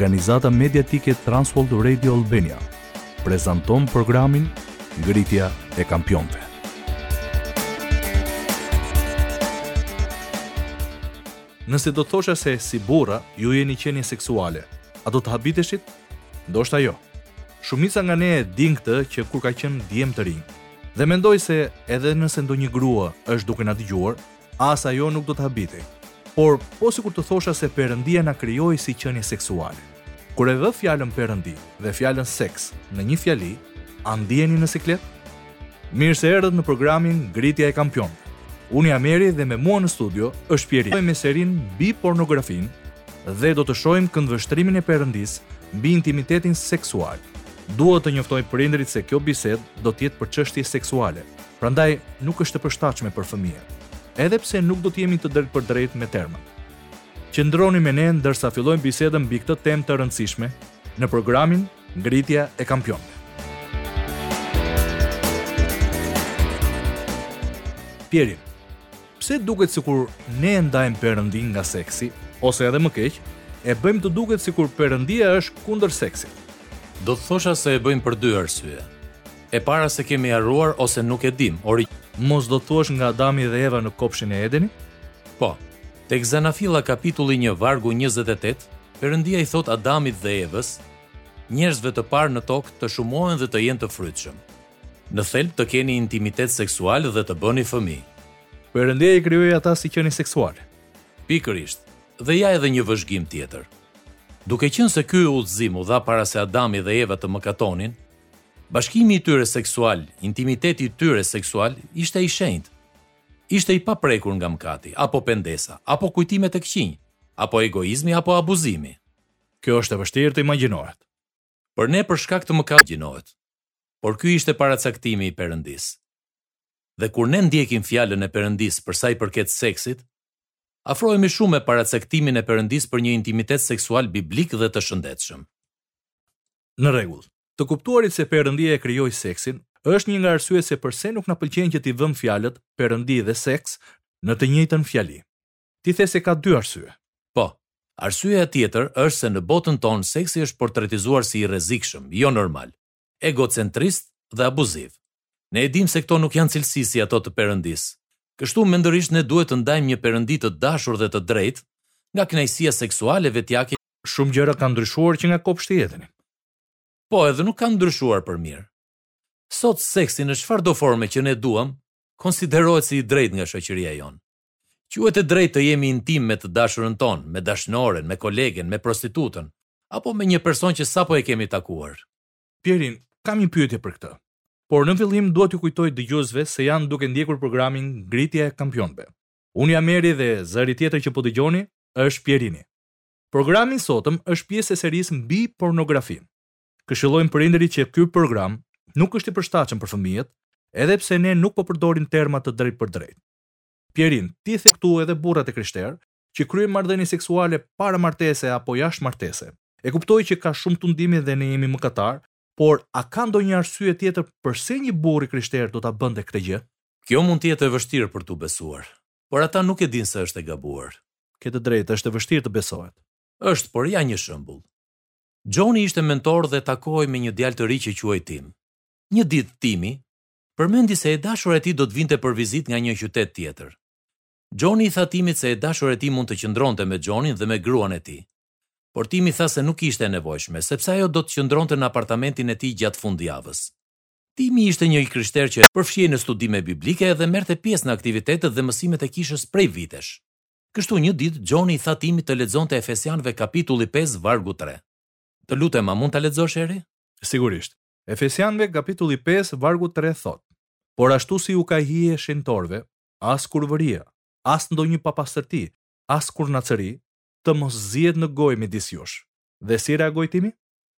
Organizata mediatike Transworld Radio Albania prezanton programin Ngritja e Kampionëve. Nëse do të thosha se si burra ju jeni qenie seksuale, a do të habiteshit? Ndoshta jo. Shumica nga ne e dinë këtë që kur ka qenë djem të rinj. Dhe mendoj se edhe nëse ndonjë grua është duke na dëgjuar, as ajo nuk do të habitej. Por, po sikur të thosha se Perëndia na krijoi si qenie seksuale. Kur e vë fjalën Perëndi dhe fjalën seks në një fjali, a ndiheni në siklet? Mirë se erdhët në programin Ngritja e Kampionëve. Unë jam Eri dhe me mua në studio është Pjeri. me serinë mbi pornografinë dhe do të shohim këndvështrimin e Perëndisë mbi intimitetin seksual. Dua të njoftoj prindërit se kjo bisedë do të jetë për çështje seksuale, Prandaj nuk është e përshtatshme për fëmijët, edhe pse nuk do të jemi të drejtpërdrejtë me termat. Qëndroni me ne ndërsa fillojmë bisedën mbi këtë temë të rëndësishme në programin Ngritja e Kampionëve. Pjeri, pse duket sikur ne e ndajmë perëndinë nga seksi ose edhe më keq, e bëjmë të duket sikur perëndia është kundër seksit? Do të thosha se e bëjmë për dy arsye. E para se kemi harruar ose nuk e dimë, ori. Mos do thuash nga Adami dhe Eva në kopshin e Edenit? Po. Tek Zanafilla kapitulli një vargu njëzet e tetë, Perëndia i thotë Adamit dhe Evës, njerëzve të parë në tokë të shumohen dhe të jenë të frytshëm. Në thelb të keni intimitet seksual dhe të bëni fëmijë. Perëndia i krijoi ata si qenie seksuale. Pikërisht. Dhe ja edhe një vëzhgim tjetër. Duke qenë se ky udhëzim u dha para se Adami dhe Eva të mëkatonin, Bashkimi i tyre seksual, intimiteti i tyre seksual ishte i shenjtë. Ishte i paprekur nga mëkati, apo pendesa, apo kujtimet e këqinj, apo egoizmi apo abuzimi. Kjo është e vështirë të imagjinohet. Për ne për shkak të mëkatit imagjinohet. Por ky ishte paracaktimi i Perëndisë. Dhe kur ne ndjekim fjalën e Perëndisë për sa i përket seksit, afrohemi shumë me paracaktimin e Perëndisë për një intimitet seksual biblik dhe të shëndetshëm. Në rregull. Të kuptuarit se Perëndia e krijoi seksin, është një nga arsyet se përse nuk na pëlqen që t'i vëmë fjalët, Perëndi dhe seks, në të njëjtën fjali. Ti the se ka dy arsye. Po. Arsyeja tjetër është se në botën tonë seksi është portretizuar si i rrezikshëm, jo normal, egocentrist dhe abuziv. Ne e dimë se këto nuk janë cilësi si ato të Perëndisë. Kështu mendërisht ne duhet të ndajmë një Perëndi të dashur dhe të drejtë, nga kënaqësia seksuale vetjake, Shumë gjëra kanë ndryshuar që nga kopshti i Edenit. Po, edhe nuk kanë ndryshuar për mirë. Sot seksi në çfarëdo forme që ne duam, konsiderohet si i drejtë nga shoqëria jonë. Quhet e drejtë të jemi intim me të dashurën tonë, me dashnoren, me kolegen, me prostitutën, apo me një person që sapo e kemi takuar. Pjerin, kam një pyetje për këtë. Por në fillim dua t'ju kujtoj dëgjuesve se janë duke ndjekur programin Ngritja e Kampionëve. Unë jam Eri dhe zëri tjetër që po dëgjoni është Pjerini. Programi i sotëm është pjesë e serisë mbi pornografinë. Këshillojmë prindërit që ky program nuk është i përshtatshëm për fëmijët, edhe pse ne nuk po përdorim terma të drejtpërdrejtë. Pjerin, ti the këtu edhe burrat e krishterë, që kryejnë marrëdhënie seksuale para martese apo jashtë martese. E kuptoj që ka shumë tundime dhe ne jemi mëkatarë, por a ka ndonjë arsye tjetër përse një burrë i krishterë do ta bënte këtë gjë? Kjo mund të jetë e vështirë për t'u besuar, Por ata nuk e dinë se është e gabuar. Ke të drejtë, është e vështirë të besohet. Është, por ja një shembull. Xhoni ishte mentor dhe takohej me një djalë të ri që quhej Tim. Një ditë Timi përmendi se e dashura e tij do të vinte për vizitë nga një qytet tjetër. Xhoni i tha Timit se e dashura e tij mund të qëndronte me Xhonin dhe me gruan e tij. Por Timi tha se nuk ishte e nevojshme, sepse ajo do të qëndronte në apartamentin e tij gjatë fundjavës. Timi ishte një i krishterë që përfshihej në studime biblike dhe merrte pjesë në aktivitetet dhe mësimet e kishës prej vitesh. Kështu një ditë Xhoni i tha Timit të lexonte Efesianëve kapitulli pesë vargu tre. Të lutem, a mund ta lexosh Eri? Sigurisht. Efesianëve kapitulli pesë vargu tre thotë, Por ashtu si u ka hije shenjtorëve, as kurvëria, as ndonjë papastërti, as kurnacëri, të mos zihet në gojë midis jush. Dhe si reagoi Timi?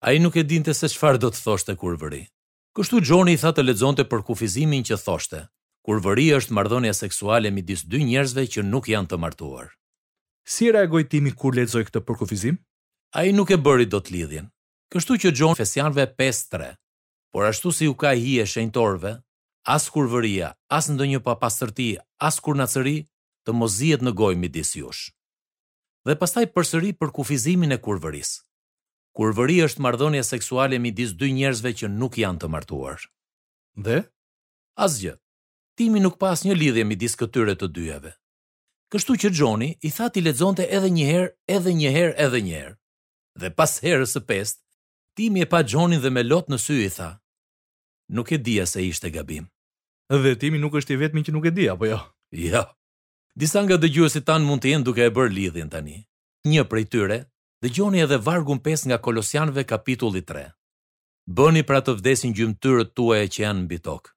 Ai nuk e dinte se çfarë do të thoshte kurvëri. Kështu Xhoni i tha të lexonte përkufizimin që thoshte, Kurvëri është marrëdhënia seksuale midis dy njerëzve që nuk janë të martuar. Si reagoi Timi kur lexoi këtë përkufizim? Ai nuk e bëri dot lidhjen. Kështu që Xhon Efesianëve pesë tre. Por ashtu si u ka hije shenjtorëve, as kurvëria, as ndonjë papastërti, as kurnacëri, të mos zihet në gojë midis jush. Dhe pastaj përsëri përkufizimin e kurvërisë. Kurvëri është marrëdhënia seksuale midis dy njerëzve që nuk janë të martuar. Dhe? Asgjë. Timi nuk pa asnjë lidhje midis këtyre të dyjave. Kështu që Xhoni i tha t'i lexonte edhe një herë, edhe një herë, edhe një herë. Dhe pas herës së pestë, Timi e pa Xhonin dhe me lot në sy i tha, Nuk e dija se ishte gabim. Dhe Timi nuk është i vetmi që nuk e di, apo jo? Jo. Disa nga dëgjuesit tanë mund të jenë duke e bërë lidhjen tani. Një prej tyre, Dëgjoni edhe vargun pesë nga Kolosianëve kapitulli tre. Bëni pra të vdesin gjymtyrët tuaja që janë mbi tokë,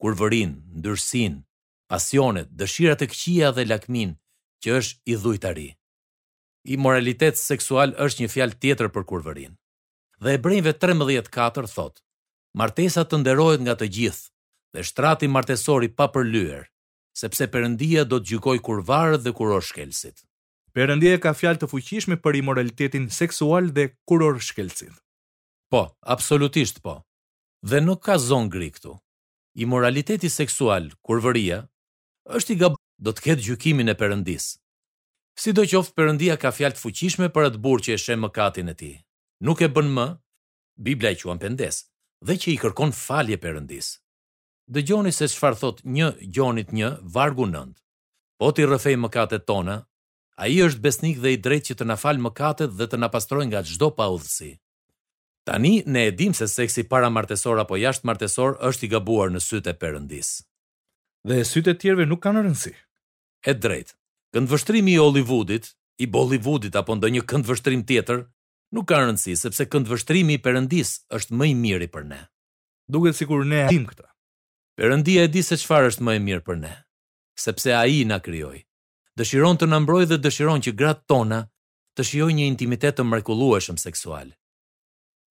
kurvërinë, ndyrësinë, pasionet, dëshirat e këqija dhe lakminë, që është idhujtari. Imoralitet seksual është një fjalë tjetër për kurvërinë. Dhe Hebrejve 13 katër thotë: Martesa të nderohet nga të gjithë dhe shtrati martesor i papërlyer, sepse Perëndia do të gjykojë kurvarët dhe kurorëshkelësit. Perëndia ka fjalë të fuqishme për imoralitetin seksual dhe kurorëshkelësit. Po, absolutisht po. Dhe nuk ka zonë gri këtu. Imoraliteti seksual, kurvëria, është i gab... do të ketë gjykimin e Perëndisë. Sidoqoftë Perëndia ka fjalë të fuqishme për atë burrë që e sheh mëkatin e tij, nuk e bën më, Bibla e quan pendesë, dhe që i kërkon falje Perëndisë. Dëgjoni se çfarë thotë një Gjonit një, vargu nëntë. Po t'i rrëfejmë mëkatet tona, Ai është besnik dhe i drejtë që të na falë mëkatet dhe të na pastrojë nga çdo paudhësi. Tani ne e dimë se seksi paramartesor apo jashtëmartesor është i gabuar në sytë e Perëndisë. Dhe sytë e të tjerëve nuk kanë rëndësi. E drejtë. Këndvështrimi i Hollivudit, i Bollivudit apo ndonjë këndvështrim tjetër, nuk kanë rëndësi, sepse këndvështrimi i Perëndisë është më i miri për ne. Duket sikur ne e dimë këtë. Perëndia e di se çfarë është më e mirë për ne. sepse Ai na krijoi. Dëshiron të na mbrojë dhe dëshiron që gratë tona të shijojnë një intimitet të mrekullueshëm seksual.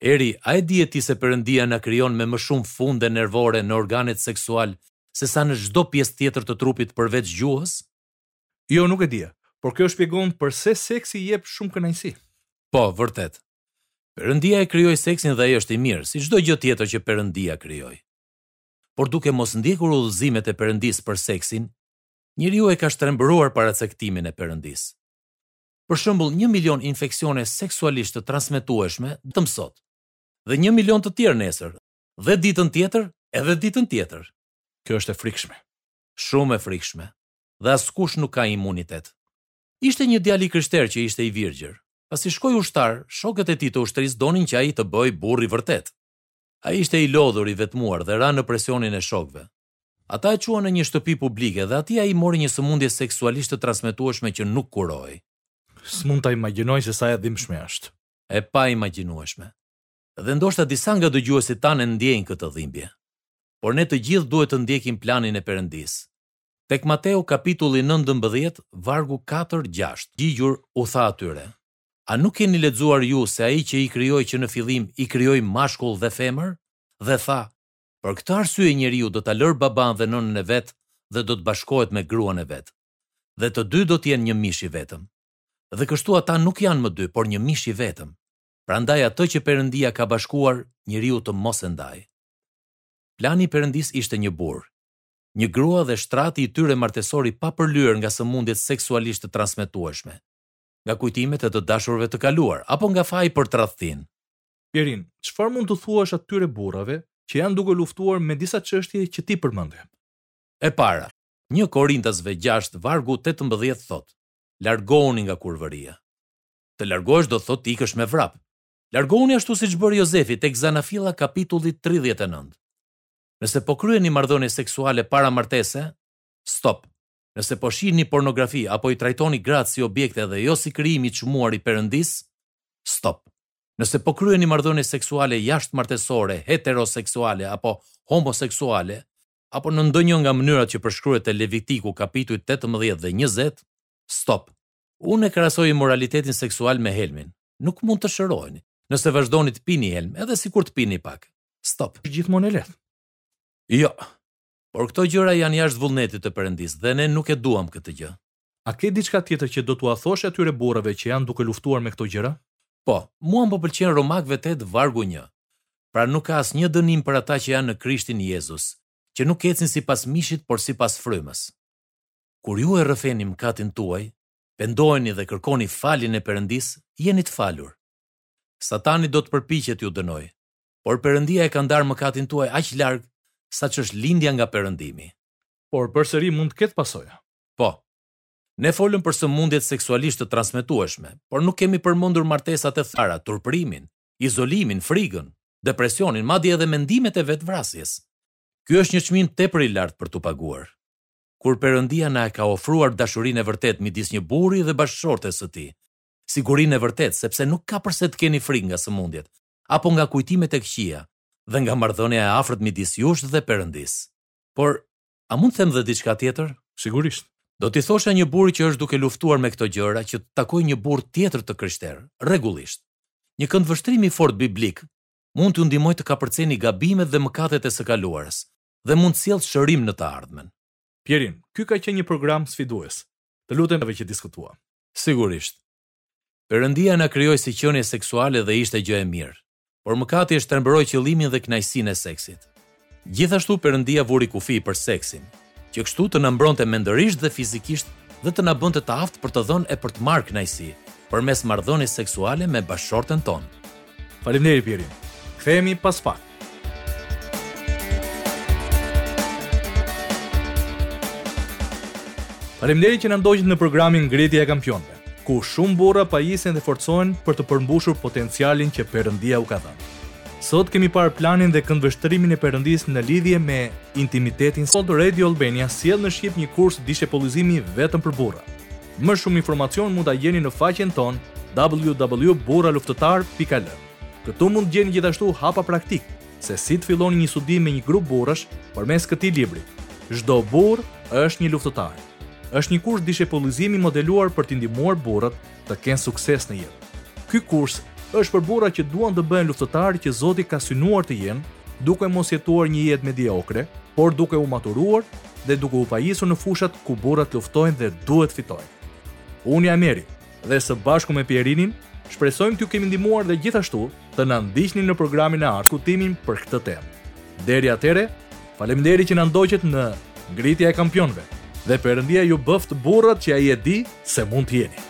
Eri, a e dije ti se Perëndia na krijon me më shumë funde nervore në organet seksuale sesa në çdo pjesë tjetër të trupit përveç gjuhës? Jo, nuk e dija, por kjo shpjegon përse seksi jep shumë kënaqësi. Po, vërtet. Perëndia e krijoi seksin dhe ai është i mirë, si çdo gjë tjetër që Perëndia krijoi. por duke mos ndjekur udhëzimet e Perëndisë për seksin, njeriu e ka shtrembëruar paracaktimin e Perëndisë. Për shembull, një milion infeksione seksualisht të transmetueshme dëm sot, dhe një milion të tjerë nesër, dhe ditën tjetër, edhe ditën tjetër. Kjo është e frikshme. Shumë e frikshme. Dhe askush nuk ka imunitet. Ishte një djalë i krishterë që ishte i virgjër. Pasi shkoi ushtar, shokët e tij të ushtrisë donin që ai të bëhej burrë i vërtetë. Ai ishte i lodhur, i vetmuar dhe ra në presionin e shokëve. Ata e çuan në një shtëpi publike dhe aty ai mori një sëmundje seksualisht të transmetueshme që nuk kurohej. S'mund ta imagjinoj se sa e dhimbshme është. E paimagjinueshme. Dhe ndoshta disa nga dëgjuesit tanë e ndjejnë këtë dhimbje. Por ne të gjithë duhet të ndjekim planin e Perëndisë. Tek Mateu kapitulli nëntëmbëdhjetë, vargu katër, gjashtë. Gjigjur u tha atyre, A nuk keni lexuar ju se ai që i krijoi që në fillim i krijoi mashkull dhe femër? Dhe tha, Për këtë arsye njeriu do ta lërë babanë dhe nënën e vet dhe do të bashkohet me gruan e vet. Dhe të dy do të jenë një mish i vetëm. Dhe kështu ata nuk janë më dy, por një mish i vetëm. Prandaj atë që Perëndia ka bashkuar, njeriu të mos e ndajë. Plani i Perëndisë ishte një burrë, një grua dhe shtrati i tyre martesor i papërlyer nga sëmundjet seksualisht të transmetueshme. nga kujtimet e të dashurve të kaluar, apo nga faji për tradhtinë. Pierin, çfarë mund t'u thuash atyre burrave që janë duke luftuar me disa çështje që ti përmende? E para, një Korintasve gjashtë vargu tetëmbëdhjetë thotë, Largohuni nga kurvëria. Të largohesh do të thotë të ikësh me vrap. Largohuni ashtu siç bëri Jozefi tek Zanafilla kapitulli tridhjetë e nëntë. Nëse po kryeni marrëdhënie seksuale para martese, stop. Nëse po shihni pornografi apo i trajtoni gratë si objekte dhe jo si krijim i çmuar i Perëndisë, stop. Nëse po kryeni marrëdhënie seksuale jashtëmartesore, heteroseksuale apo homoseksuale, apo në ndonjë nga mënyrat që përshkruhet te Levitiku kapitujt tetëmbëdhjetë dhe njëzet, stop. Unë e krahasoj imoralitetin seksual me helmin. Nuk mund të shëroheni. Nëse vazhdoni të pini helm, edhe sikur të pini pak, stop. Është gjithmonë e lehtë? Jo. Por këto gjëra janë jashtë vullnetit të Perëndisë dhe ne nuk e duam këtë gjë. A ke diçka tjetër që do t'ua thoshe atyre burrave që janë duke luftuar me këto gjëra? Po, mua më pëlqen Romakëve tetë vargu një. Pra nuk ka asnjë dënim për ata që janë në Krishtin Jezus, që nuk ecin sipas mishit, por sipas frymës. Kur ju e rrëfeni mëkatin tuaj, pendoheni dhe kërkoni faljen e Perëndisë, jeni të falur. Satani do të përpiqet t'ju dënojë, Por Perëndia e ka ndarë mëkatin tuaj aq larg, sa ç'është lindja nga perëndimi. Por përsëri mund të ketë pasoja. Po. Ne folëm për sëmundjet seksualisht të transmetueshme, por nuk kemi përmendur martesat e thara, turpërimin, izolimin, frigën, depresionin, madje edhe mendimet e vetëvrasjes. Ky është një çmim tepër i lartë për t'u paguar. Kur Perëndia na e ka ofruar dashurinë e vërtetë midis një burri dhe bashkëshortes së tij, sigurinë e vërtetë sepse nuk ka përse të keni frigë nga sëmundjet, apo nga kujtimet e këqija dhe nga marrëdhënia e afërt midis jush dhe Perëndisë. Por, a mund të them dhe diçka tjetër? Sigurisht. Do t'i thosha një burri që është duke luftuar me këto gjëra që të takojë një burrë tjetër të krishterë, rregullisht. Një këndvështrim i fortë biblik mund t'ju ndihmojë të kapërceni gabimet dhe mëkatet e së kaluarës dhe mund të sjellë shërim në të ardhmen. Pierin, ky ka qenë një program sfidues. Të lutem që diskutuam. Sigurisht. Perëndia na krijoi si qenie seksuale dhe ishte gjë e mirë. Por mëkati e shtrembëroi qëllimin dhe kënaqësinë e seksit. Gjithashtu Perëndia vuri kufi për seksin, që kështu të na mbronte mendërisht dhe fizikisht dhe të na bënte të aftë për të dhënë e për të marrë kënaqësi, përmes marrëdhënies seksuale me bashkëshorten tonë. Faleminderit Pierin. Kthehemi pas pak. Faleminderit që na ndoqët në programin Ngritja e Kampionëve, ku shumë burra pajisen dhe forcohen për të përmbushur potencialin që Perëndia u ka dhënë. Sot kemi parë planin dhe këndvështrimin e Perëndisë në lidhje me intimitetin. Sot Radio Albania sjell në shqip një kurs dishepullizimi vetëm për burra. Më shumë informacion mund ta gjeni në faqen tonë www.burraluftëtarë.al. Këtu mund të gjeni gjithashtu hapa praktikë se si të filloni një studim me një grup burrash përmes këtij libri, Çdo burrë është një luftëtar. Është një kurs dishepullizimi i modeluar për të ndihmuar burrat të kenë sukses në jetë. Ky kurs është për burrat që duan të bëhen luftëtarë që Zoti ka synuar të jenë, duke mos jetuar një jetë mediokre, por duke u maturuar dhe duke u pajisur në fushat ku burrat luftojnë dhe duhet fitojnë. Unë jam Eri dhe së bashku me Pierinin shpresojmë t'ju kemi ndihmuar dhe gjithashtu të na ndiqni në programin e ardhshëm, diskutimin për këtë temë. Deri atëherë, faleminderit që na ndoqët në Ngritja e Kampionëve dhe Perëndia ju bëftë burrat që ai e di se mund të jeni.